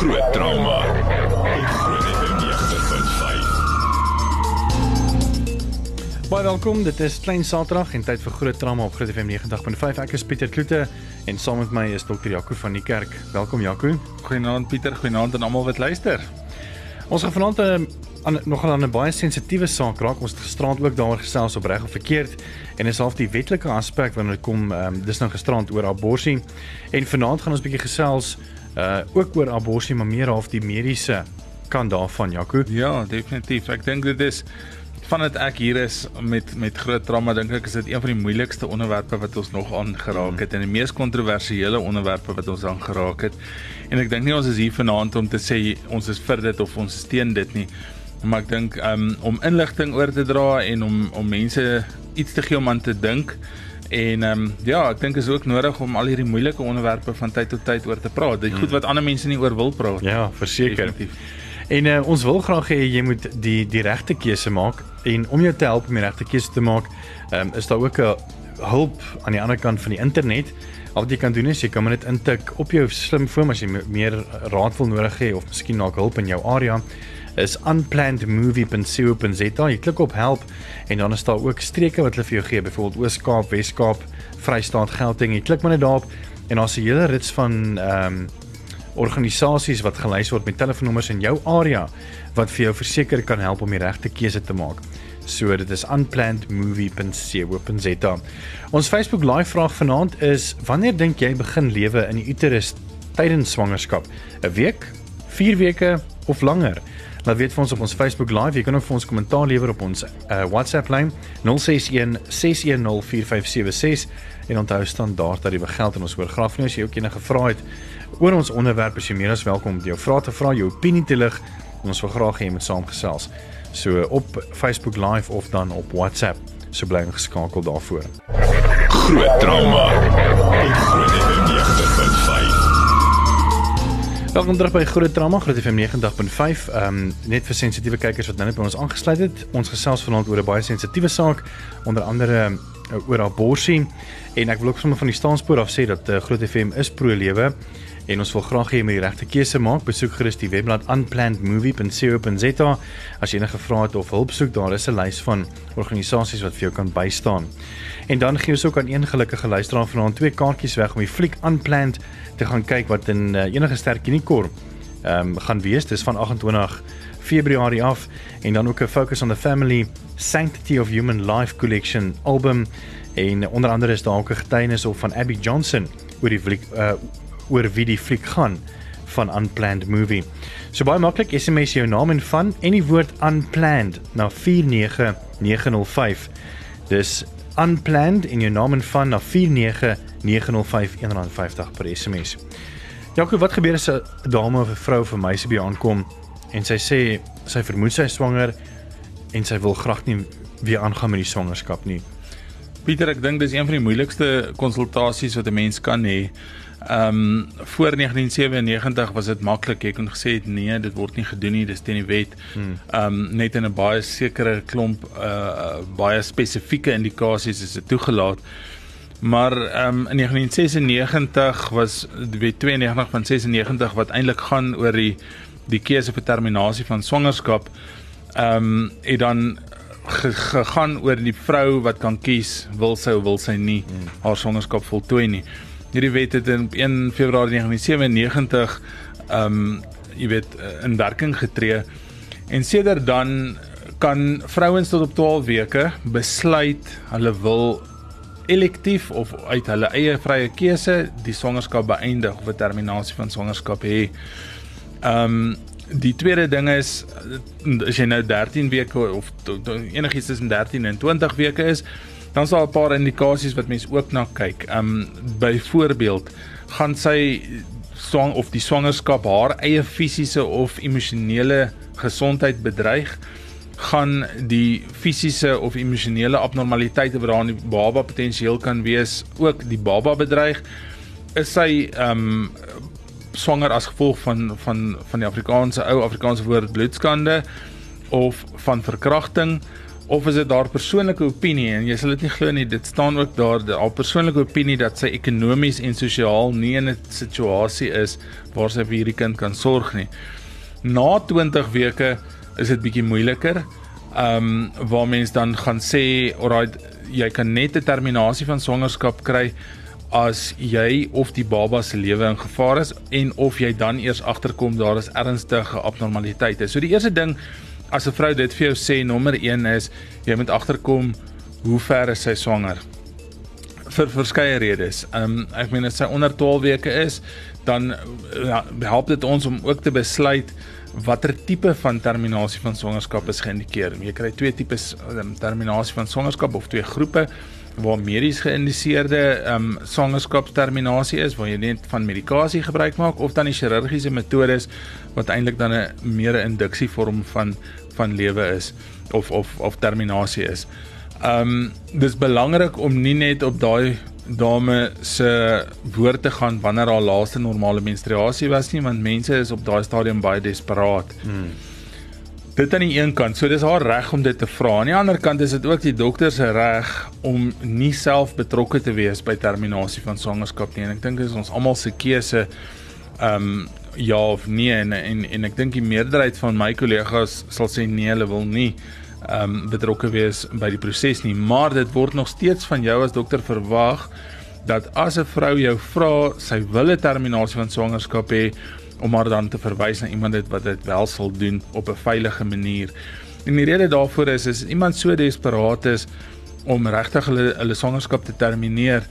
Groot trauma. Groot FM 90.5. Baie welkom. Dit is Klein Saterdag en tyd vir Groot Trauma op Groot FM 90.5. Ek is Pieter Kloete en saam met my is Dr. Jaco van die kerk. Welkom Jaco. Goeienaand Pieter, goeienaand aan almal wat luister. Ons gaan vanaand 'n aan nogal aan 'n baie sensitiewe saak raak. Ons het gisterand ook daaroor gesels op reg of verkeerd en is half die wetlike aspek wanneer dit kom ehm um, dis nou gisterand oor abortus en vanaand gaan ons bietjie gesels uh ook oor abortus maar meer half die mediese kant daarvan Jaco. Ja, definitief. Ek dink dit is vandat ek hier is met met groot trauma dink ek is dit een van die moeilikste onderwerpe wat ons nog aangeraak het en die mees kontroversiële onderwerpe wat ons aangeraak het. En ek dink nie ons is hier vanaand om te sê ons is vir dit of ons steun dit nie maar ek dink um, om inligting oor te dra en om om mense iets te gee om aan te dink en um, ja, ek dink is ook nodig om al hierdie moeilike onderwerpe van tyd tot tyd oor te praat. Dit goed wat ander mense nie oor wil praat. Ja, verseker. En uh, ons wil graag hê jy moet die die regte keuse maak en om jou te help om die regte keuse te maak, um, is daar ook 'n hulp aan die ander kant van die internet. Al wat jy kan doen is jy kan net intik op jou slimfoon as jy meer raad wil nodig hê of miskien dalk hulp in jou area is unplannedmovie.co.za. Jy klik op help en dan is daar ook streke wat hulle vir jou gee, byvoorbeeld Oos-Kaap, Wes-Kaap, Vrystaat, Gauteng. Jy klik maar net daarop en daar's 'n hele rits van ehm um, organisasies wat gelys word met telefoonnommers in jou area wat vir jou verseker kan help om die regte keuse te maak. So dit is unplannedmovie.co.za. Ons Facebook live vraag vanaand is: Wanneer dink jy begin lewe in die uterus tydens swangerskap? 'n Week, 4 weke of langer? Laat weet vir ons op ons Facebook Live. Jy kan ook vir ons kommentaar lewer op ons uh, WhatsApp lyn 061 610 4576 en onthou standaard dat die geld en ons hoor graag van jou as jy ook enige vrae het oor ons onderwerp. As jy meer as welkom om jou vrae te vra, jou opinie te lig. Ons wil graag hê jy moet saamgesels. So op Facebook Live of dan op WhatsApp. So bly geskakel daarvoor. Groot trauma. Groot trauma. Welkom terug by Groot Drama Groot FM 90.5. Ehm um, net vir sensitiewe kykers wat nou net by ons aangesluit het. Ons gesels vanaand oor 'n baie sensitiewe saak, onder andere uh, oor abortus en ek wil ook sommer van die staanspoor af sê dat uh, Groot FM is pro lewe en ons wil graag hê jy moet die regte keuse maak. Besoek gerus die webblad unplannedmovie.co.za as jy enige vrae het of hulp soek. Daar is 'n lys van organisasies wat vir jou kan bystaan. En dan gee ons ook aan een gelukkige luisteraar vanaand twee kaartjies weg om die fliek Unplanned te gaan kyk wat in uh, enige sterk unikor ehm um, gaan wees. Dis van 28 Februarie af en dan ook 'n focus on the family Sanctity of Human Life collection album en onder andere is daar ook 'n getuienis op van Abby Johnson oor die fliek uh, oor wie die fliek gaan van Unplanned Movie. So baie maklik SMS jou naam en van en die woord unplanned na 49905. Dis unplanned in jou naam en van na 49905 150 per SMS. Jaco, wat gebeur as 'n dame of 'n vrou of 'n meisie by aankom en sy sê sy vermoed sy is swanger en sy wil graag nie weer aangaan met die swangerskap nie? Pieter, ek dink dis een van die moeilikste konsultasies wat 'n mens kan hê. Ehm um, voor 1997 was dit maklik. Jy kon gesê het nee, dit word nie gedoen nie, dis teen die wet. Hmm. Ehm um, net in 'n baie sekere klomp uh baie spesifieke indikasies is dit toegelaat. Maar ehm um, in 1996 was die wet 92 van 96 wat eintlik gaan oor die die keuse vir terminasie van swangerskap. Ehm um, het dan gegaan oor die vrou wat kan kies wil sy wil sy nie hmm. haar swangerskap voltooi nie. Hierdie wet het in 1 Februarie 1997 ehm um, jy weet in werking getree en sedert dan kan vrouens tot op 12 weke besluit hulle wil elektief of uit hulle eie vrye keuse die swangerskap beëindig of 'n terminasie van swangerskap hê. Ehm um, die tweede ding is as jy nou 13 weke of enigiets tussen 13 en 20 weke is, dan daar 'n paar indikasies wat mense ook na kyk. Um byvoorbeeld, gaan sy swang of die swangerskap haar eie fisiese of emosionele gesondheid bedreig? gaan die fisiese of emosionele abnormaliteite wat daar in die baba potensieel kan wees ook die baba bedreig is sy um swanger as gevolg van van van die Afrikaanse ou Afrikaanse woord bloedskande of van verkrachting of is dit daar persoonlike opinie en jy sal dit nie glo nie dit staan ook daar haar persoonlike opinie dat sy ekonomies en sosiaal nie in 'n situasie is waar sy vir hierdie kind kan sorg nie. Na 20 weke is dit bietjie moeiliker. Ehm um, waar mens dan gaan sê, alright, jy kan net 'n terminasie van swangerskap kry as jy of die baba se lewe in gevaar is en of jy dan eers agterkom daar is ernstige abnormaliteite. So die eerste ding as 'n vrou dit vir jou sê nommer 1 is jy moet agterkom hoe ver is sy swanger vir verskeie redes. Ehm um, ek meen as sy onder 12 weke is, dan ja, help dit ons om ook te besluit watter tipe van terminasie van swangerskap is geïndikeer. Jy kry twee tipes um, terminasie van swangerskap of twee groepe waar medies geïndiseerde ehm um, swangerskapsterminasie is waar jy net van medikasie gebruik maak of dan die chirurgiese metodes wat eintlik dan 'n meer 'n induksie vorm van van lewe is of of of terminasie is. Um, dis belangrik om nie net op daai dame se woord te gaan wanneer haar laaste normale menstruasie was nie want mense is op daai stadium baie desperaat. Hmm. Dit aan die een kant, so dis haar reg om dit te vra. Aan die ander kant is dit ook die dokter se reg om nie self betrokke te wees by terminasie van swangerskap nie. En ek dink dit is ons almal se keuse um, ja of nee en en, en ek dink die meerderheid van my kollegas sal sê nee, hulle wil nie um, betrokke wees by die proses nie, maar dit word nog steeds van jou as dokter verwag dat as 'n vrou jou vra sy wil 'n terminasie van swangerskap hê om haar dan te verwys na iemand wat dit wel sal doen op 'n veilige manier. En die rede daarvoor is is iemand so desperaat is om regtig hulle hulle swangerskap te termineer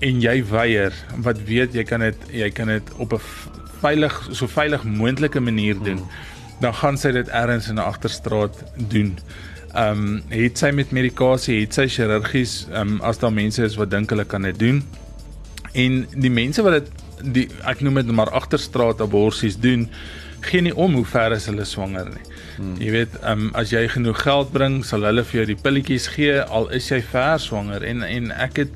en jy weier wat weet jy kan dit jy kan dit op 'n veilig so veilig moontlike manier doen dan gaan sy dit ergens in 'n agterstraat doen. Ehm um, het sy met medikasie, het sy chirurgies, ehm um, as daar mense is wat dink hulle kan dit doen. En die mense wat dit die ek noem dit maar agterstraat aborsies doen geen nie om hoe ver is hulle swanger nie. Hmm. Jy weet, um, as jy genoeg geld bring, sal hulle vir jou die pilletjies gee al is jy ver swanger en en ek het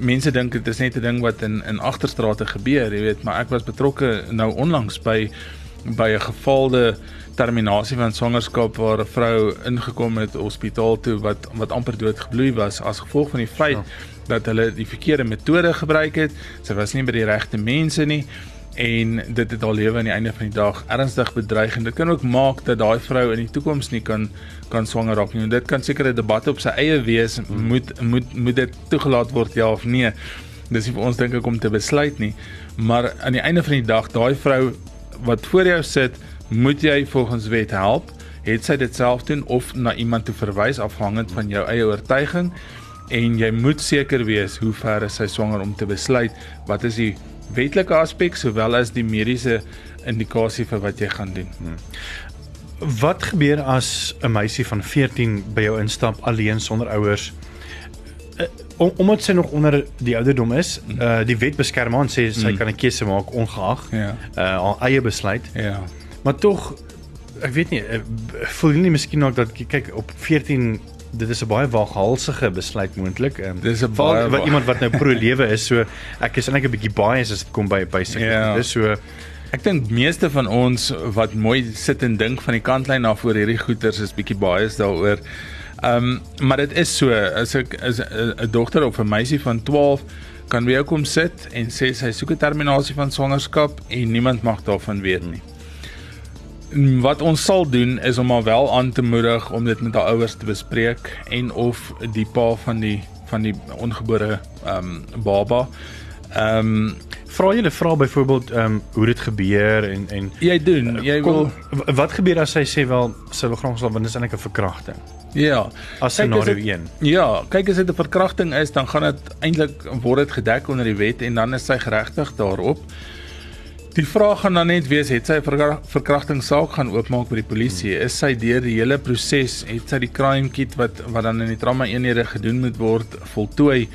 mense dink dit is net 'n ding wat in in agterstrate gebeur, jy weet, maar ek was betrokke nou onlangs by by 'n gevalde terminasie van swangerskap waar 'n vrou ingekom het hospitaal toe wat wat amper dood gebloei was as gevolg van die feit ja dat hulle die verkeerde metode gebruik het. Sy was nie by die regte mense nie en dit het haar lewe aan die einde van die dag ernstig bedreig en dit kan ook maak dat daai vrou in die toekoms nie kan kan swanger raak nie. En dit kan seker 'n debat op sy eie wees hmm. moet moet moet dit toegelaat word ja of nee. Dis nie vir ons dink ek om te besluit nie, maar aan die einde van die dag daai vrou wat voor jou sit, moet jy volgens wet help. Het sy dit self doen of na iemand toe verwys afhangend van jou eie oortuiging? en jy moet seker wees hoe ver is sy swanger om te besluit wat is die wetlike aspek sowel as die mediese indikasie vir wat jy gaan doen. Hmm. Wat gebeur as 'n meisie van 14 by jou instap alleen sonder ouers? Uh, om, omdat sy nog onder die ouderdom is, uh die wet beskerm haar en sê sy mm. kan 'n keuse maak ongeag ja. uh haar eie besluit. Ja. Maar tog ek weet nie, voel jy nie miskien ook dat kyk op 14 dit is 'n baie waaghalsige besluit moontlik. Um, dis 'n baie wat iemand wat nou pro lewe is, so ek is eintlik 'n bietjie bias as dit kom by by sulke yeah. dis so Ek dink meeste van ons wat mooi sit en dink van die kantlyn af oor hierdie goeters is bietjie bias daaroor. Ehm um, maar dit is so as ek as 'n dogter of 'n meisie van 12 kan weer kom sit en sê sy soek 'n terminasie van swangerskap en niemand mag daarvan weet nie wat ons sal doen is om haar wel aan te moedig om dit met haar ouers te bespreek en of die pa van die van die ongebore ehm um, baba ehm um, vra jy 'n vraag byvoorbeeld ehm um, hoe dit gebeur en en jy doen jy kom, wil wat gebeur as sy sê wel sy wil graag sal want dit is eintlik 'n verkrachting Ja, as scenario 1. Ja, kyk as dit 'n verkrachting is, dan gaan dit eintlik word dit gedek onder die wet en dan is sy geregtig daarop. Die vraag gaan dan net wees, het sy 'n verkrachtingssaak gaan oopmaak by die polisie? Is sy deur die hele proses, het sy die crime kit wat wat dan in die trauma eenhede gedoen moet word voltooi?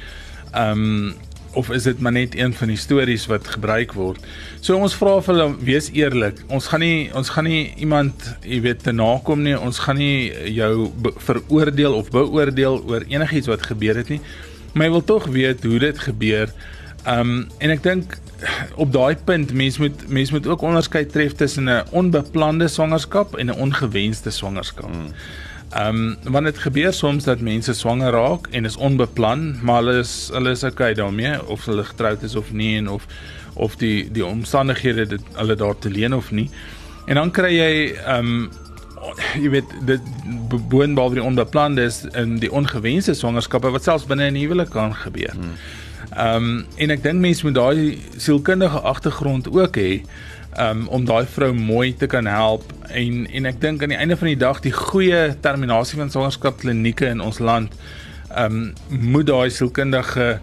Ehm um, of is dit maar net een van die stories wat gebruik word? So ons vra vir hulle wees eerlik. Ons gaan nie ons gaan nie iemand, jy weet, te nakom nie. Ons gaan nie jou veroordeel of beoordeel oor enigiets wat gebeur het nie. Maar jy wil tog weet hoe dit gebeur. Ehm um, en ek dink op daai punt mens moet mens moet ook onderskei tref tussen 'n onbeplande swangerskap en 'n ongewenste swangerskap. Hmm. Ehm um, want dit gebeur soms dat mense swanger raak en is onbeplan, maar hulle is hulle is okay daarmee of hulle getroud is of nie en of of die die omstandighede dit hulle daar te leen of nie. En dan kry jy ehm um, jy weet dit boonbehalwe die onbeplande is in die ongewenste swangerskappe wat selfs binne 'n huwelik kan gebeur. Ehm um, en ek dink mense moet daai sielkundige agtergrond ook hê um, om daai vrou mooi te kan help en en ek dink aan die einde van die dag die goeie terminasie van swangerskap klinieke in ons land um, moet daai sielkundige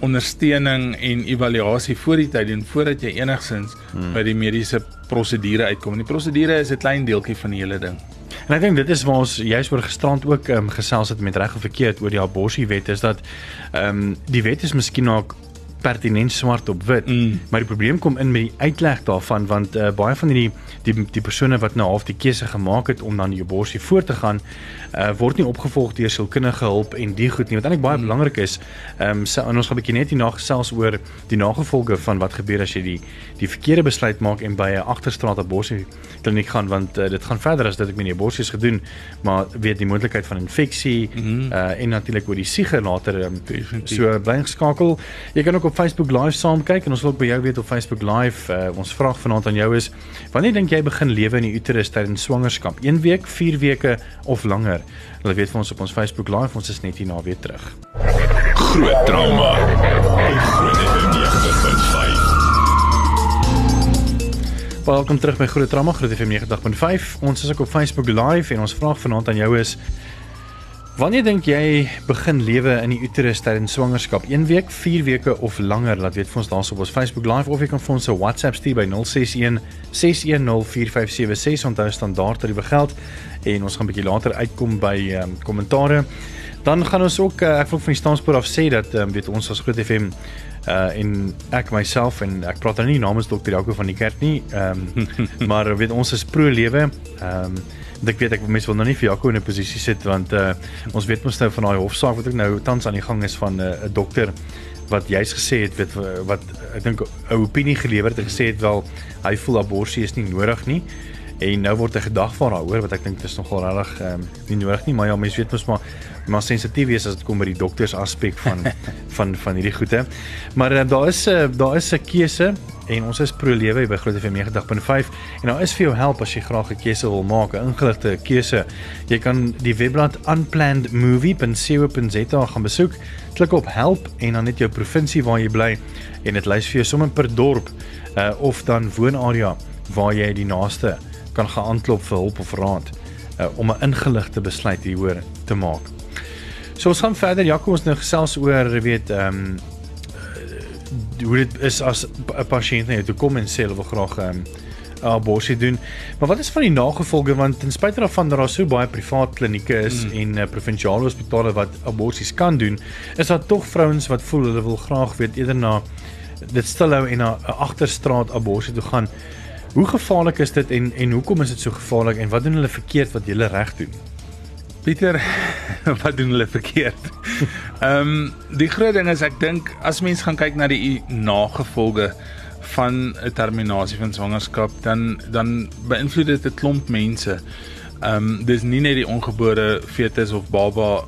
ondersteuning en evaluasie voor die tyd doen voordat jy enigsins hmm. by die mediese prosedure uitkom. En die prosedure is 'n klein deeltjie van die hele ding. En ek dink dit is waar ons juis oor gisterand ook um, gesels het met reg of verkeerd oor die aborsiewet is dat ehm um, die wet is miskien nog pertinent swart op wit. Mm. Maar die probleem kom in met die uitleg daarvan want uh, baie van hierdie die die persone wat nou half die keuse gemaak het om dan die abortus voort te gaan, uh, word nie opgevolg deur sielkundige hulp en die goed nie wat eintlik baie mm. belangrik is. Ehm um, ons gaan 'n bietjie net hierna gesels oor die nagevolge van wat gebeur as jy die die verkeerde besluit maak en by 'n agterstraat abortus kliniek gaan want uh, dit gaan verder as dit ek meen die abortus gedoen, maar weet die moontlikheid van infeksie mm -hmm. uh, en natuurlik oor die siege later um, so bly geskakel. Jy kan ook op Facebook Live saam kyk en ons wil ook by jou weet op Facebook Live. Uh, ons vraag vanaand aan jou is: Wanneer dink jy begin lewe in die uterus tydens swangerskap? 1 week, 4 weke of langer? Hulle weet vir ons op ons Facebook Live. Ons is net hier na weer terug. Groot trauma. Groot Welkom terug by Groot Trauma Groot FM 90.5. Ons is ook op Facebook Live en ons vraag vanaand aan jou is: Wanneer dink jy begin lewe in die uterus tydens swangerskap? 1 week, 4 weke of langer? Laat weet vir ons daarso op ons Facebook Live of jy kan vir ons 'n WhatsApp stuur by 061 610 4576 onthou standaard tariewe geld en ons gaan 'n bietjie later uitkom by ehm um, kommentare. Dan gaan ons ook uh, ek wil van die staanspoor af sê dat um, weet ons as Groot FM uh en ek myself en ek praat nou nie namens dokter Jaco van die kerk nie. Ehm um, maar weet ons is pro lewe. Ehm um, ek weet ek mense wil nou nie vir Jaco in 'n posisie sit want uh ons weet mos nou van daai hofsaak wat ook nou tans aan die gang is van 'n uh, dokter wat juis gesê het weet wat ek dink 'n opinie gelewer het en gesê het wel hy voel abortus is nie nodig nie en nou word 'n gedagvaar daaroor wat ek dink dis nogal regtig um, nie nodig nie maar ja mense weet mos maar maar sensitief wees as dit kom by die dokters aspek van van van hierdie goede maar uh, daar is 'n uh, daar is 'n keuse en ons is pro lewe by Groot FM 90.5 en daar is vir jou help as jy graag 'n keuse wil maak, 'n ingeligte keuse. Jy kan die webblad unplannedmovie.co.za gaan besoek, klik op help en dan net jou provinsie waar jy bly en dit lys vir jou sommer per dorp uh, of dan woonarea waar jy die naaste kan gaan aanklop vir hulp of raad uh, om 'n ingeligte besluit hieroor te maak. So ons gaan verder Jaco ons nou gesels oor weet ehm um, hoe dit is as 'n pasiënt net toe kom en sê hulle wil graag 'n um, abortus doen. Maar wat is van die nagevolge want ten spyte daarvan dat daar so baie privaat klinieke is mm. en uh, provinsiale hospitale wat abortus kan doen, is daar tog vrouens wat voel hulle wil graag weet eerder na dit stilhou en na 'n agterstraat abortus toe gaan. Hoe gevaarlik is dit en en hoekom is dit so gevaarlik en wat doen hulle verkeerd wat hulle reg doen? Pieter, wat doen hulle verkeerd? Ehm um, die groot ding is ek dink as mens gaan kyk na die nagevolge van 'n terminasie van swangerskap, dan dan beïnvloed dit 'n klomp mense. Ehm um, dis nie net die ongebore fetus of baba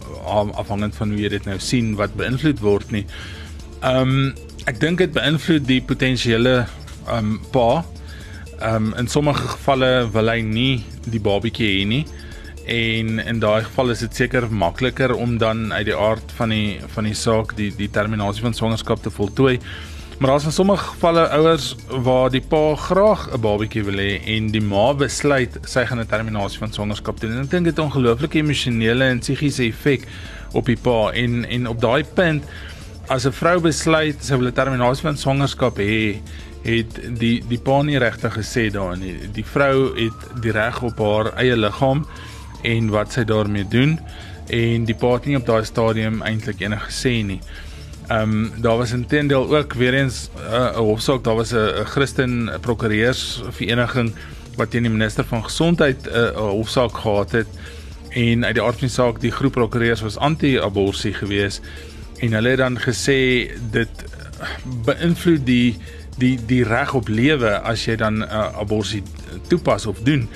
afhangend van hoe jy dit nou sien wat beïnvloed word nie. Ehm um, ek dink dit beïnvloed die potensiële ehm um, pa. Ehm um, in sommige gevalle wil hy nie die babatjie hê nie en in daai geval is dit seker makliker om dan uit die aard van die van die saak die die terminasie van swangerskap te voltooi. Maar daar's in sommige gevalle ouers waar die pa graag 'n babatjie wil hê en die ma besluit sy gaan 'n terminasie van swangerskap doen. En ek dink dit het 'n ongelooflike emosionele en psigiese effek op die pa en en op daai punt as 'n vrou besluit sy wil 'n terminasie van swangerskap hê, het die die pa nie regtig gesê daarin nie. Die vrou het die reg op haar eie liggaam en wat sy daarmee doen en die pa het nie op daai stadium eintlik enige gesê nie. Ehm um, daar was intendeel ook weer eens uh, 'n uh, hofsaak, daar was 'n Christen prokureursvereniging wat teen die minister van gesondheid 'n uh, hofsaak gehad het en uit die aard van die saak die groep prokureurs was anti-abortus geweest en hulle het dan gesê dit beïnvloed die die die reg op lewe as jy dan 'n uh, abortus toepas of doen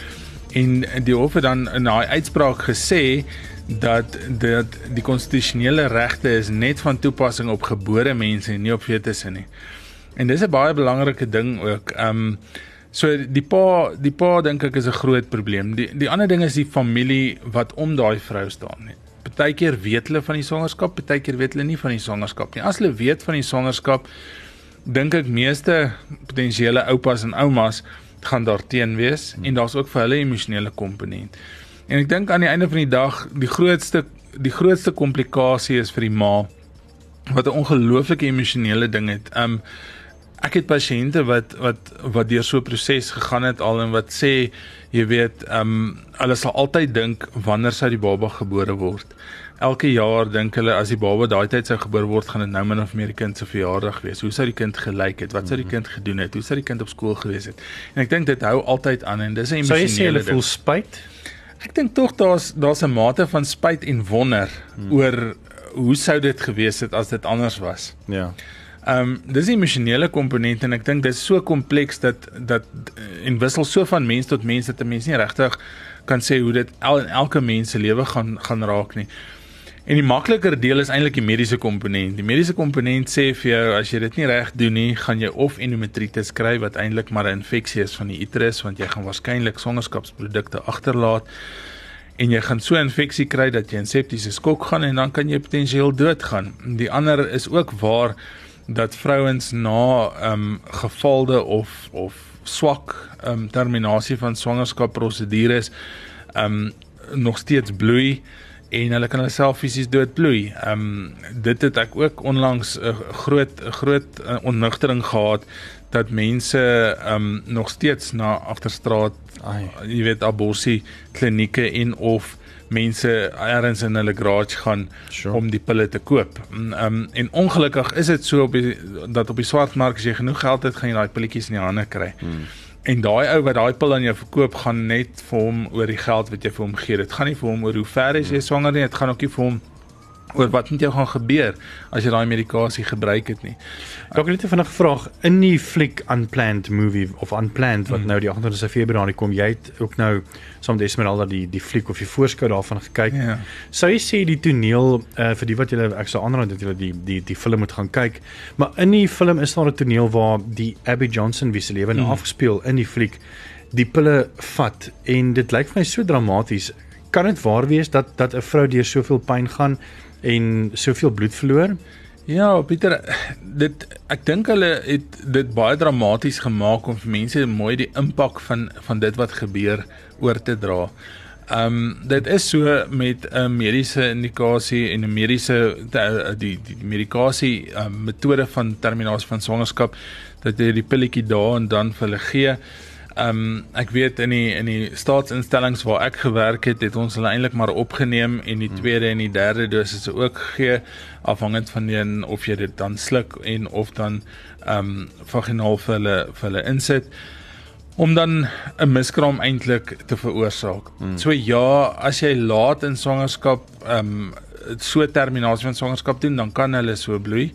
En die hof het dan in daai uitspraak gesê dat dat die konstitusionele regte is net van toepassing op gebore mense en nie op fetusse nie. En dis 'n baie belangrike ding ook. Ehm um, so die pa die pa dink ek is 'n groot probleem. Die die ander ding is die familie wat om daai vrou staan nie. Partykeer weet hulle van die swangerskap, partykeer weet hulle nie van die swangerskap nie. As hulle weet van die swangerskap, dink ek meeste potensiële oupas en oumas gaan daarteen wees hmm. en daar's ook vir hulle emosionele komponent. En ek dink aan die einde van die dag die grootste die grootste komplikasie is vir die ma wat 'n ongelooflike emosionele ding het. Um ek het pasiënte wat wat wat deur so 'n proses gegaan het al en wat sê jy weet um hulle sal altyd dink wanneer sou die baba gebore word. Elke jaar dink hulle as die baba daai tyd sou gebore word, gaan dit nou min of meer die kind se verjaardag wees. Hoe sou die kind gelyk het? Wat sou die mhm. kind gedoen het? Hoe sou die kind op skool gewees het? En ek dink dit hou altyd aan en dis 'n emosionele. Sou jy sê hulle voel spyt? Ek dink tog daar's daar's 'n mate van spyt en wonder hmm. oor hoe sou dit gewees het as dit anders was. Ja. Ehm um, dis 'n emosionele komponent en ek dink dit is so kompleks dat dat en wissel so van mens tot mens dat 'n mens nie regtig kan sê hoe dit el, elke mens se lewe gaan gaan raak nie. En die makliker deel is eintlik die mediese komponent. Die mediese komponent sê vir jou as jy dit nie reg doen nie, gaan jy of endometritis kry wat eintlik maar 'n infeksie is van die uterus want jy gaan waarskynlik swangerskapsprodukte agterlaat en jy gaan so 'n infeksie kry dat jy in septiese skok gaan en dan kan jy potensieel doodgaan. Die ander is ook waar dat vrouens na ehm um, gevalde of of swak ehm um, terminasie van swangerskap prosedures ehm um, nog steeds bloei en hulle kan hulle self fisies doodbloei. Ehm um, dit het ek ook onlangs 'n uh, groot groot uh, onnugtering gehad dat mense ehm um, nog steeds na agterstraat ai jy weet aborsie klinieke en of mense ergens in hulle garage gaan sure. om die pille te koop. Ehm um, en ongelukkig is dit so op die, dat op die swartmark as jy genoeg geld het, gaan jy daai pilletjies in die hande kry. Hmm. En daai ou wat daai pil aan jou verkoop gaan net vir hom oor die geld wat jy vir hom gee. Dit gaan nie vir hom oor hoe ver is jy swanger nie. Dit gaan ook nie vir hom oor wat met jou gaan gebeur as jy daai medikasie gebruik het nie. Het net 'n vinnige vraag in die fliek Unplanned movie of Unplanned wat mm. nou die 28 Februarie kom. Jy het ook nou saam met Esmeralda die die fliek of die voorskou daarvan gekyk. Ja. Sou jy sê die toneel uh, vir die wat julle ek sou aanraai dat julle die die die film moet gaan kyk. Maar in die film is daar 'n toneel waar die Abby Johnson wie se lewe nou mm. afgespeel in die fliek die pille vat en dit lyk vir my so dramaties. Kan dit waar wees dat dat 'n vrou deur soveel pyn gaan en soveel bloed verloor. Ja, Pieter, dit ek dink hulle het dit baie dramaties gemaak om vir mense mooi die impak van van dit wat gebeur oor te dra. Ehm um, dit is so met 'n mediese indikasie en 'n mediese die die medikasie um, metode van terminasie van swangerskap dat jy die pilletjie daar en dan vir hulle gee. Ehm um, ek weet in die in die staatsinstellings waar ek gewerk het, het ons hulle eintlik maar opgeneem en die hmm. tweede en die derde dosis ook gegee afhangend van die of jy dit dan sluk en of dan ehm um, vaginaal vir hulle vir hulle insit om dan 'n miskraam eintlik te veroorsaak. Hmm. So ja, as jy laat in swangerskap ehm um, so terminasie van swangerskap doen, dan kan hulle so bloei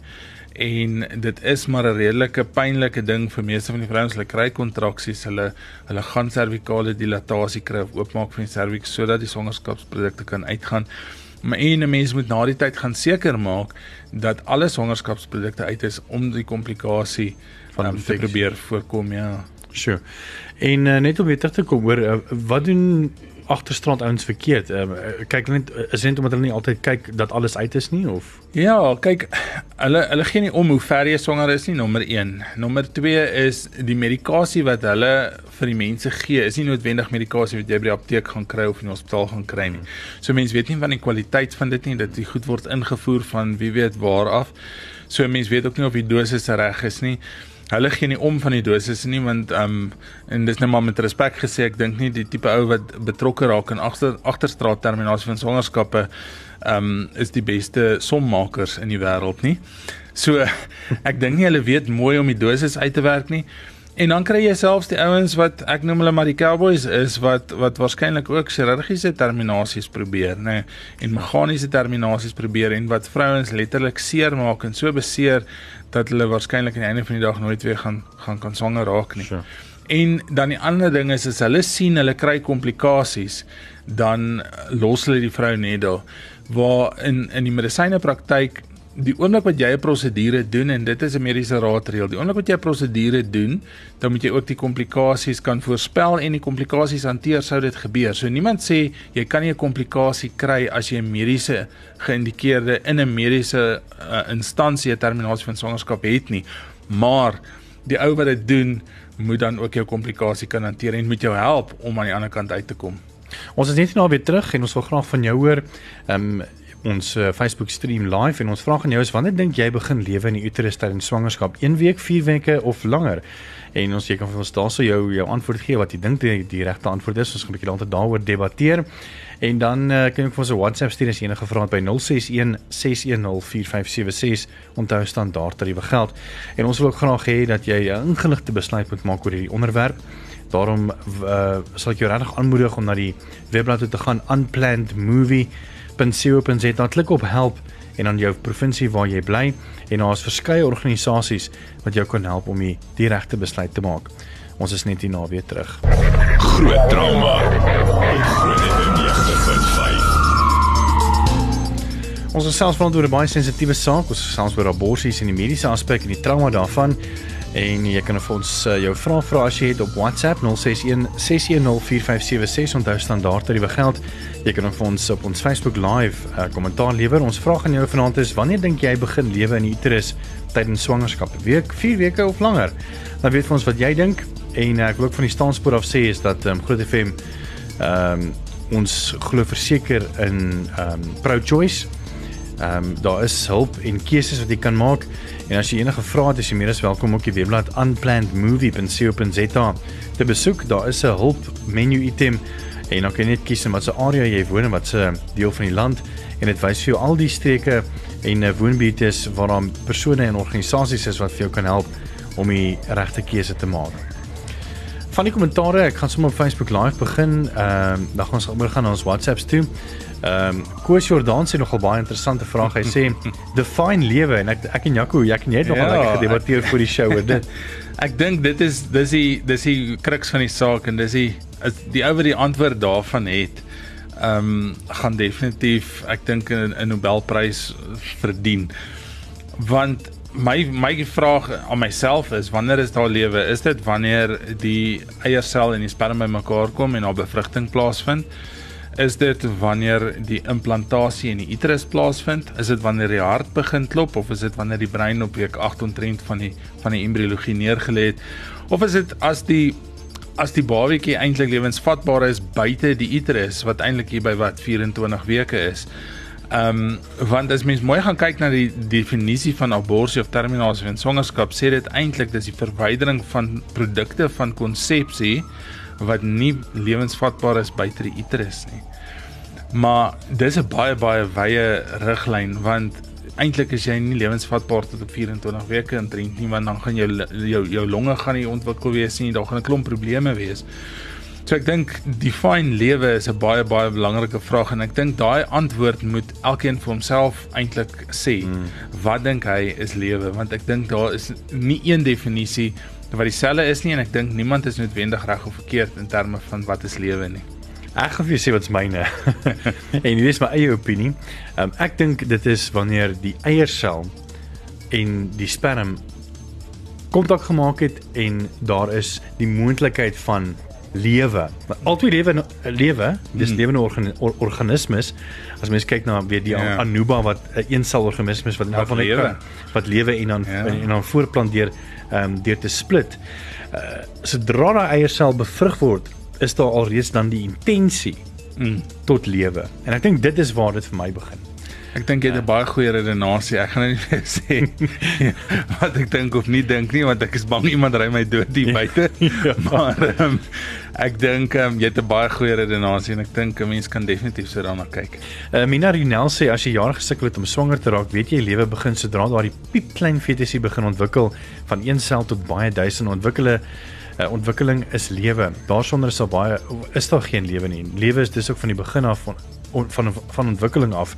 en dit is maar 'n redelike pynlike ding vir meeste van die vrouens hulle kry kontraksies hulle hulle gaan servikale dilatasie kry of oopmaak van die serviks sodat die swangerskapsprodukte kan uitgaan. Maar en 'n mens moet na die tyd gaan seker maak dat alle swangerskapsprodukte uit is om die komplikasie van um, te probeer voorkom ja. Sure. En uh, net om weer terug te kom hoor uh, wat doen agterstrand ouens verkeerd. Ehm uh, kyk net is dit omdat hulle nie altyd kyk dat alles uit is nie of Ja, kyk hulle hulle gee nie om hoe ver jy swanger is nie, nommer 1. Nommer 2 is die medikasie wat hulle vir die mense gee, is nie noodwendig medikasie wat jy by die apteek gaan kry of in die hospitaal gaan kry nie. So mense weet nie van die kwaliteit van dit nie, dat dit goed word ingevoer van wie weet waar af. So mense weet ook nie of die dosis reg is nie. Hulle gee nie om van die dosis nie want ehm um, en dis net maar met respek gesê ek dink nie die tipe ou wat betrokke raak in agter agterstraat terminasie van swangerskappe ehm um, is die beste sommakers in die wêreld nie. So ek dink nie hulle weet mooi om die dosis uit te werk nie. En dan kry jy selfs die ouens wat ek noem hulle maar die cowboys is wat wat waarskynlik ook chirurgiese terminasies probeer, nê, nee, en meganiese terminasies probeer en wat vrouens letterlik seermaak en so beseer dat hulle waarskynlik aan die einde van die dag nooit weer gaan gaan kan swanger raak nie. Sure. En dan die ander ding is as hulle sien hulle kry komplikasies, dan los hulle die vrou net daar. Waar in in die medisyne praktyk die oomblik wat jy 'n prosedure doen en dit is 'n mediese raadreël, die oomblik wat jy 'n prosedure doen, dan moet jy ook die komplikasies kan voorspel en die komplikasies hanteer sou dit gebeur. So niemand sê jy kan nie 'n komplikasie kry as jy 'n mediese geïndikeerde in 'n mediese uh, instansie terminasie van swangerskap het nie. Maar die ou wat dit doen, moet dan ook jou komplikasie kan hanteer en moet jou help om aan die ander kant uit te kom. Ons is net nou weer terug en ons wil graag van jou hoor. Ehm um, ons uh, Facebook stream live en ons vraag aan jou is wanneer dink jy begin lewe in die uterus tydens swangerskap? 1 week, 4 weke of langer? En ons jy kan vir ons daarso jou jou antwoord gee wat jy dink die, die regte antwoord is. Ons gaan 'n bietjie later daaroor debatteer. En dan uh, kan jy vir ons 'n WhatsApp stuur as enige vrae by 061 610 4576. Onthou standaard tariewe geld. En ons wil ook graag hê dat jy 'n ingeligte besluit moet maak oor hierdie onderwerp. Daarom uh, sal ek jou regtig aanmoedig om na die webblad toe te gaan unplannedmovie.co.za klik op help en dan jou provinsie waar jy bly en daar is verskeie organisasies wat jou kan help om die, regte besluit te maak. Ons is net hier na weer terug. Groot trauma. Groot Ons is selfs vanaand oor 'n baie sensitiewe saak, ons gesels oor aborsies en die mediese aspek en die trauma daarvan. En jy kan vir ons uh, jou vrae vra as jy het op WhatsApp 061 610 4576 onthou standaard tariewe geld. Jy kan vir ons op ons Facebook live uh, kommentaar lewer. Ons vraag aan jou vanaand is wanneer dink jy begin lewe in uterus tydens swangerskap? Week, 4 weke of langer? Dan weet ons wat jy dink en uh, ek wil ook van die staanspoor af sê is dat um, Groot FM ehm um, ons glo verseker in ehm um, pro-choice. Ehm um, daar is hulp en keuses wat jy kan maak en as jy enige vrae het, is jy meer as welkom op die webblad unplannedmovie.co.za te besoek. Daar is 'n hulp menu item en dan kan jy net kies in watter area jy woon en watse deel van die land en dit wys vir jou al die streke en eh, woonbuurtes waar daar persone en organisasies is wat vir jou kan help om die regte keuse te maak. Van die kommentare, ek gaan sommer op Facebook live begin. Ehm um, dan gaan ons oor gaan na ons WhatsApps toe. Ehm um, Koos Jordan sê nogal baie interessante vraag. Hy sê define lewe en ek ek en Jaco, ek en jy het nogal ja, lekker gedebatteer vir die show oor dit. Ek dink dit is dis die dis die kruks van die saak en dis die is die ou wat die antwoord daarvan het. Ehm um, gaan definitief ek dink 'n Nobelprys verdien. Want my my vraag aan myself is wanneer is daar lewe? Is dit wanneer die eiersel en die sperma bymekaar kom en daar bevrugting plaasvind? Is dit wanneer die implantasie in die uterus plaasvind? Is dit wanneer die hart begin klop of is dit wanneer die brein op week 8 ontrent van die van die embriologie neergelê het? Of is dit as die as die babatjie eintlik lewensvatbaar is buite die uterus wat eintlik hier by wat 24 weke is? Ehm um, want as mens mooi gaan kyk na die definisie van abortus of terminasie van swangerskap, sê dit eintlik dis die verwydering van produkte van konsepsie wat nie lewensvatbaar is buite die uterus nie. Maar dis 'n baie baie wye riglyn want eintlik is jy nie lewensvatbaar tot op 24 weke in drink nie want dan gaan jou jou jou longe gaan nie ontwikkel wees nie, daar gaan 'n klomp probleme wees. So ek dink define lewe is 'n baie baie belangrike vraag en ek dink daai antwoord moet elkeen vir homself eintlik sê. Hmm. Wat dink hy is lewe? Want ek dink daar is nie een definisie wat dieselfde is nie en ek dink niemand is noodwendig reg of verkeerd in terme van wat is lewe nie. Ek gaan vir jou sê wat's myne. en hier is my eie opinie. Um, ek dink dit is wanneer die eiersel en die sperm kontak gemaak het en daar is die moontlikheid van lewe. Altyd lewe lewe, dis hmm. lewende organ, or, organismes. As mens kyk na weer die yeah. Ja. anuba wat 'n uh, eensel organismes wat in elk geval lewe wat lewe en dan yeah. Ja. en, en dan voortplant deur ehm um, deur te split. Uh sodra daai eiersel bevrug word, is daar alreeds dan die intensie mm. tot lewe. En ek dink dit is waar dit vir my begin. Ek dink jy het 'n baie goeie redenasie. Ek gaan nie sê wat ek dink of nie dink nie want ek is bang iemand ry my dood hier buite. ja. Maar um, ek dink um, jy het 'n baie goeie redenasie en ek dink 'n mens kan definitief so daarna kyk. Uh, Mina Rinel sê as jy jare gesukkel het om swanger te raak, weet jy lewe begin sodra daai piep klein fetusie begin ontwikkel van een sel tot baie duisende ontwikkelde uh, ontwikkeling is lewe. Daarsonder is daar baie is daar geen lewe nie. Lewe is dis ook van die begin af van van van ontwikkeling af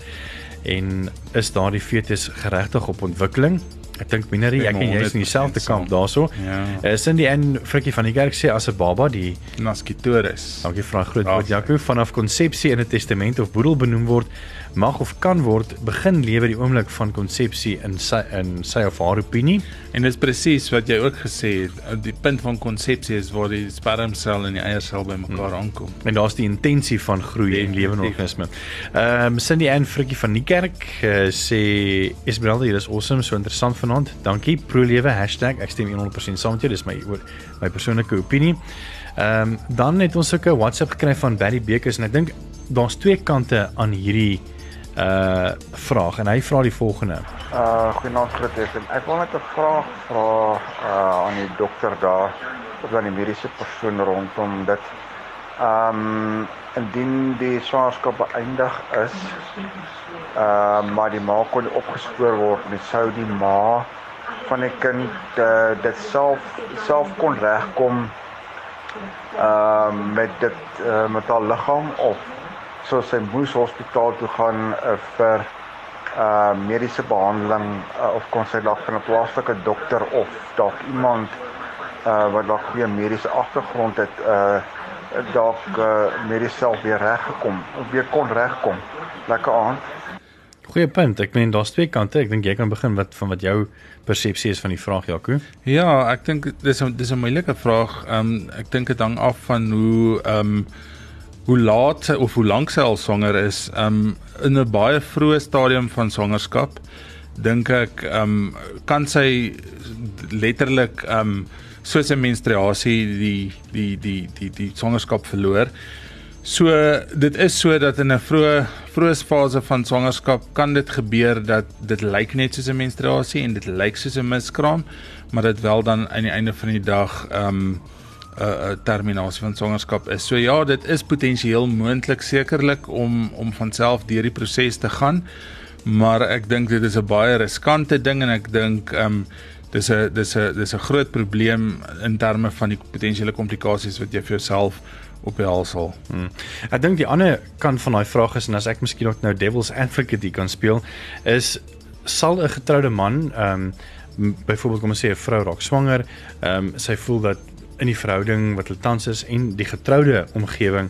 en is daardie fetus geregtig op ontwikkeling Ek dink Minerie, ek en jy is in dieselfde 100% kamp daarso. Ja. Uh, Cindy en Frikkie van die kerk sê as 'n baba die Naskitoris. Dankie daai groot woord Jaco vanaf konsepsie in 'n testament of boedel benoem word mag of kan word begin lewe die oomblik van konsepsie in sy in sy of haar opinie. En dis presies wat jy ook gesê het. Die punt van konsepsie is waar die spermsel en die eiersel bymekaar aankom. En daar's die intensie van groei en lewe in 'n organisme. Ehm um, Cindy Ann Frikkie van die kerk uh, sê Esmeralda hier is awesome, so interessant vanaand. Dankie. Prolewe hashtag ek stem 100% saam met jou. Dis my my persoonlike opinie. Ehm um, dan het ons ook 'n WhatsApp gekry van Barry Bekes en ek dink daar's twee kante aan hierdie uh vraag en hy vra die volgende. Uh goeienaand FM. Ek wil net 'n vraag vra uh aan die dokter daar of aan die mediese persoon rondom dit. Um indien die swangerskap beëindig is, uh maar die ma kon opgespoor word nie, sou die ma van die kind uh, dit self self kon regkom uh met dit uh, met haar liggaam of so sy moes hospitaal toe gaan uh, vir uh mediese behandeling uh, of kon sy dalk van 'n plaaslike dokter of dalk iemand uh wat dalk goeie mediese agtergrond het uh dalk uh, medies self weer reggekom of weer kon regkom. Lekker aand. Goeie punt. Ek meen daar's twee kante. Ek dink jy kan begin wat van wat jou persepsie is van die vraag Jaco. Ja, ek dink dis 'n dis 'n moeilike vraag. Ehm um, ek dink dit hang af van hoe ehm um, hoe laat sy of hoe lank sy al swanger is. Ehm um, in 'n baie vroeë stadium van swangerskap dink ek ehm um, kan sy letterlik ehm um, soos 'n menstruasie die die die die die swangerskap verloor. So dit is so dat in 'n vroeë vroeë fase van swangerskap kan dit gebeur dat dit lyk net soos 'n menstruasie en dit lyk soos 'n miskraam, maar dit wel dan aan die einde van die dag ehm um, 'n uh, terminasie van swangerskap is. So ja, dit is potensieel moontlik sekerlik om om van self deur die proses te gaan, maar ek dink dit is 'n baie riskante ding en ek dink ehm um, dis 'n dis 'n dis 'n groot probleem in terme van die potensiële komplikasies wat jy vir jouself op die hals sal. Hmm. Ek dink die ander kant van daai vraag is en as ek miskien ook nou devil's advocate hier kan speel, is sal 'n getroude man ehm um, byvoorbeeld kom ons sê 'n vrou raak swanger, ehm um, sy voel dat in die verhouding wat hulle tans is en die getroude omgewing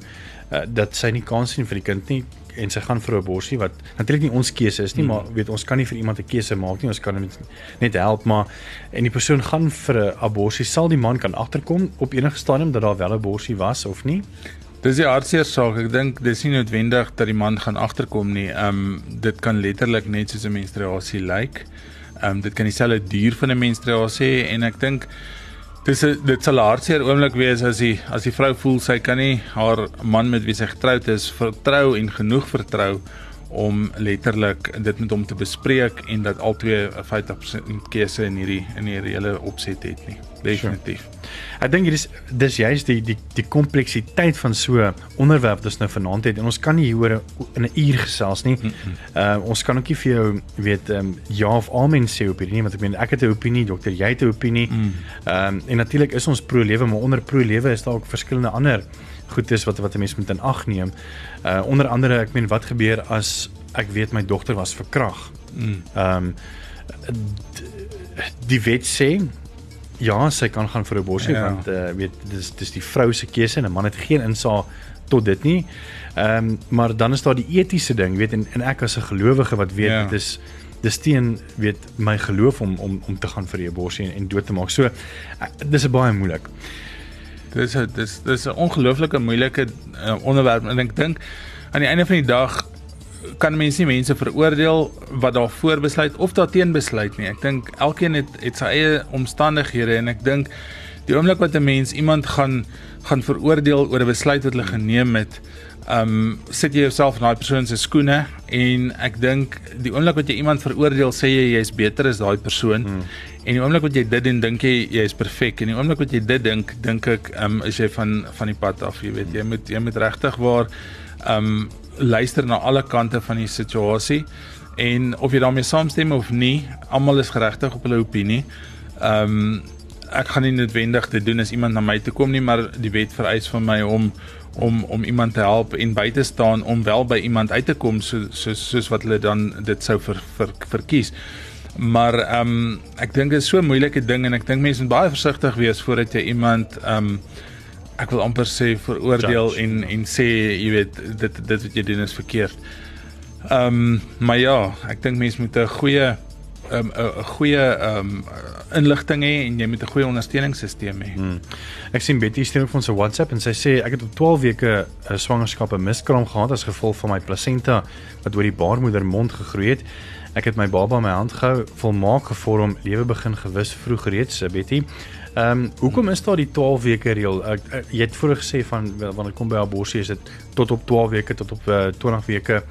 uh, dat sy nie kans sien vir die kind nie en sy gaan vir 'n abortus wat natuurlik nie ons keuse is nie, hmm. maar weet ons kan nie vir iemand 'n keuse maak nie. Ons kan net net help, maar en die persoon gaan vir 'n abortus, sal die man kan agterkom op enige stadium dat daar wel 'n abortus was of nie? Dis die hartseer saak. Ek dink dis nie noodwendig dat die man gaan agterkom nie. Um, dit kan letterlik net soos 'n menstruasie lyk. Ehm um, dit kan dieselfde duur van 'n menstruasie hê en ek dink dis dit sal hartseer oomblik wees as die as die vrou voel sy kan nie haar man met wie sy getroud is vertrou en genoeg vertrou om letterlik dit met hom te bespreek en dat albei 'n 50% keuse in hierdie in hierdie hele opset het nie. Definitief. Sure. Ek dink dis dis juist die die die kompleksiteit van so onderwerp wat ons nou vanaand het en ons kan nie hieroor in 'n uur gesels nie. Mm -hmm. Uh ons kan ook nie vir jou weet ehm um, ja of amen sê op hierdie nie want ek meen ek het 'n opinie, dokter, jy het 'n opinie. Ehm mm. um, en natuurlik is ons pro lewe, maar onder pro lewe is daar ook verskillende ander goedes wat wat 'n mens moet in ag neem. Uh onder andere ek meen wat gebeur as ek weet my dogter was verkrag. Ehm mm. um, die wet sê ja, sy kan gaan vir 'n abortus ja. want uh, weet dis dis die vrou se keuse en 'n man het geen insaag tot dit nie. Ehm um, maar dan is daar die etiese ding, weet en, en ek as 'n gelowige wat weet ja. dit is dis teen weet my geloof om om om te gaan vir die abortus en, en dood te maak. So uh, dis 'n baie moeilik. Dis dis dis 'n ongelooflike moeilike uh, onderwerp en ek dink aan die einde van die dag kan mense nie mense veroordeel wat daarvoor besluit of daarteen besluit nie. Ek dink elkeen het het sy eie omstandighede en ek dink die oomblik wat 'n mens iemand gaan gaan veroordeel oor 'n besluit wat hulle geneem het, um, sit jy jouself in daai persoon se skoene en ek dink die oomblik wat jy iemand veroordeel, sê jy jy's beter as daai persoon. Hmm. En die oomblik wat jy dit doen, dink jy jy is perfek en die oomblik wat jy dit dink, dink ek ehm um, is jy van van die pad af, jy weet, jy moet jy moet regtig waar ehm um, luister na alle kante van die situasie en of jy daarmee saamstem of nie, almal is geregtig op hulle opinie. Ehm um, ek gaan nie noodwendig dit doen as iemand na my toe kom nie, maar die wet vereis van my om om om iemand te help en by te staan om wel by iemand uit te kom so soos soos wat hulle dan dit sou ver, ver, verkies. Maar ehm um, ek dink dit is so 'n moeilike ding en ek dink mense moet baie versigtig wees voordat jy iemand ehm um, ek wil amper sê veroordeel Judge. en en sê jy weet dit dit wat jy doen is verkeerd. Ehm um, maar ja, ek dink mense moet 'n goeie 'n um, 'n goeie ehm um, inligting hê en jy moet 'n goeie ondersteuningssisteem hê. Hmm. Ek sien Betty stuur ook vir ons 'n WhatsApp en sy sê ek het op 12 weke 'n swangerskap 'n miskraam gehad as gevolg van my plasenta wat oor die baarmoeder mond gegroei het. Ek het my baba in my hand gehou, volmaak gevorm, lewe begin gewis vroeg reeds, Betty. Ehm um, hoekom is daar die 12 weke reël? Ek, ek jy het vroeër gesê van wanneer kom by abortus is dit tot op 12 weke tot op uh, 20 weke.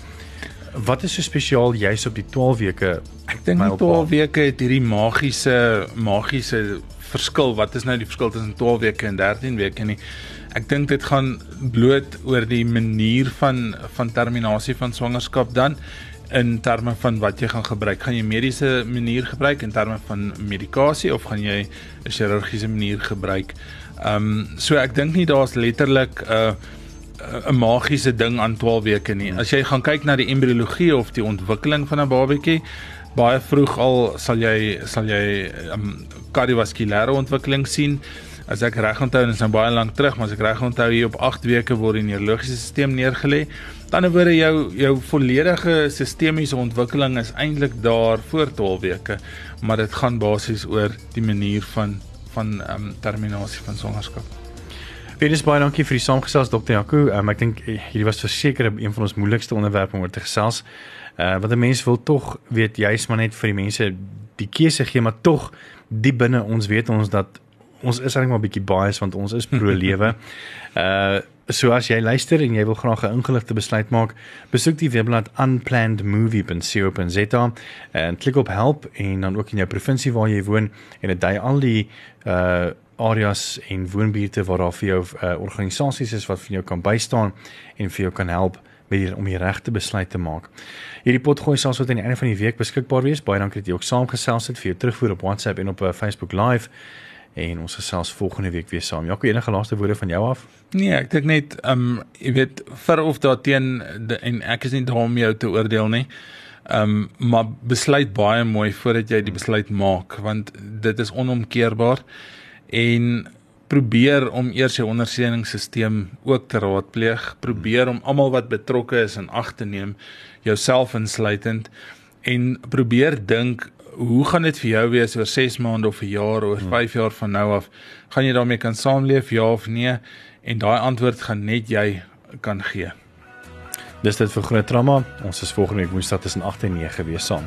Wat is so spesiaal juis op die 12 weke? Ek dink die opa? 12 weke het hierdie magiese magiese verskil. Wat is nou die verskil tussen 12 weke en 13 weke nie? Ek dink dit gaan bloot oor die manier van van terminasie van swangerskap dan in terme van wat jy gaan gebruik. Gaan jy mediese manier gebruik in terme van medikasie of gaan jy 'n chirurgiese manier gebruik? Ehm um, so ek dink nie daar's letterlik 'n uh, 'n magiese ding aan 12 weke nie. As jy gaan kyk na die embriologie of die ontwikkeling van 'n babatjie, baie vroeg al sal jy sal jy um, kardiovaskulêre ontwikkeling sien. As ek reg onthou, dit is nou baie lank terug, maar as ek reg onthou hier op 8 weke word die neurologiese stelsel neergelê. Dan word jou jou volledige sistemiese ontwikkeling is eintlik daar voor 12 weke, maar dit gaan basies oor die manier van van ehm um, terminasie van swangerskap. Wees baie dankie vir die saamgesels Dr. Jaco. Um, ek dink eh, hierdie was verseker een van ons moeilikste onderwerpe om oor te gesels. Uh wat 'n mens wil tog weet juis maar net vir die mense die keuse gee maar tog diep binne ons weet ons dat ons is eintlik maar 'n bietjie bias want ons is pro lewe. Uh so as jy luister en jy wil graag 'n ingeligte besluit maak, besoek die webblad unplannedmovie.co.za en klik op help en dan ook in jou provinsie waar jy woon en dit dui al die uh areas en woonbuurte waar daar vir jou uh, organisasies is wat vir jou kan bystaan en vir jou kan help met die, om die regte besluit te maak. Hierdie potgooi sal so aan die einde van die week beskikbaar wees. Baie dankie dat jy ook saamgesels het vir jou terugvoer op WhatsApp en op uh, Facebook Live en ons gesels volgende week weer saam. Jaco, enige laaste woorde van jou af? Nee, ek dink net um, jy weet vir of daarteen en ek is nie daar om jou te oordeel nie. Um, maar besluit baie mooi voordat jy die besluit maak want dit is onomkeerbaar en probeer om eers jou ondersteuningssisteem ook te raadpleeg, probeer om almal wat betrokke is in ag te neem, jouself insluitend en probeer dink hoe gaan dit vir jou wees oor 6 maande of 'n jaar of 5 jaar van nou af? Gaan jy daarmee kan saamleef ja of nee? En daai antwoord gaan net jy kan gee. Dis dit vir groot drama. Ons is volgende week Woensdag tussen 8 en 9 weer saam.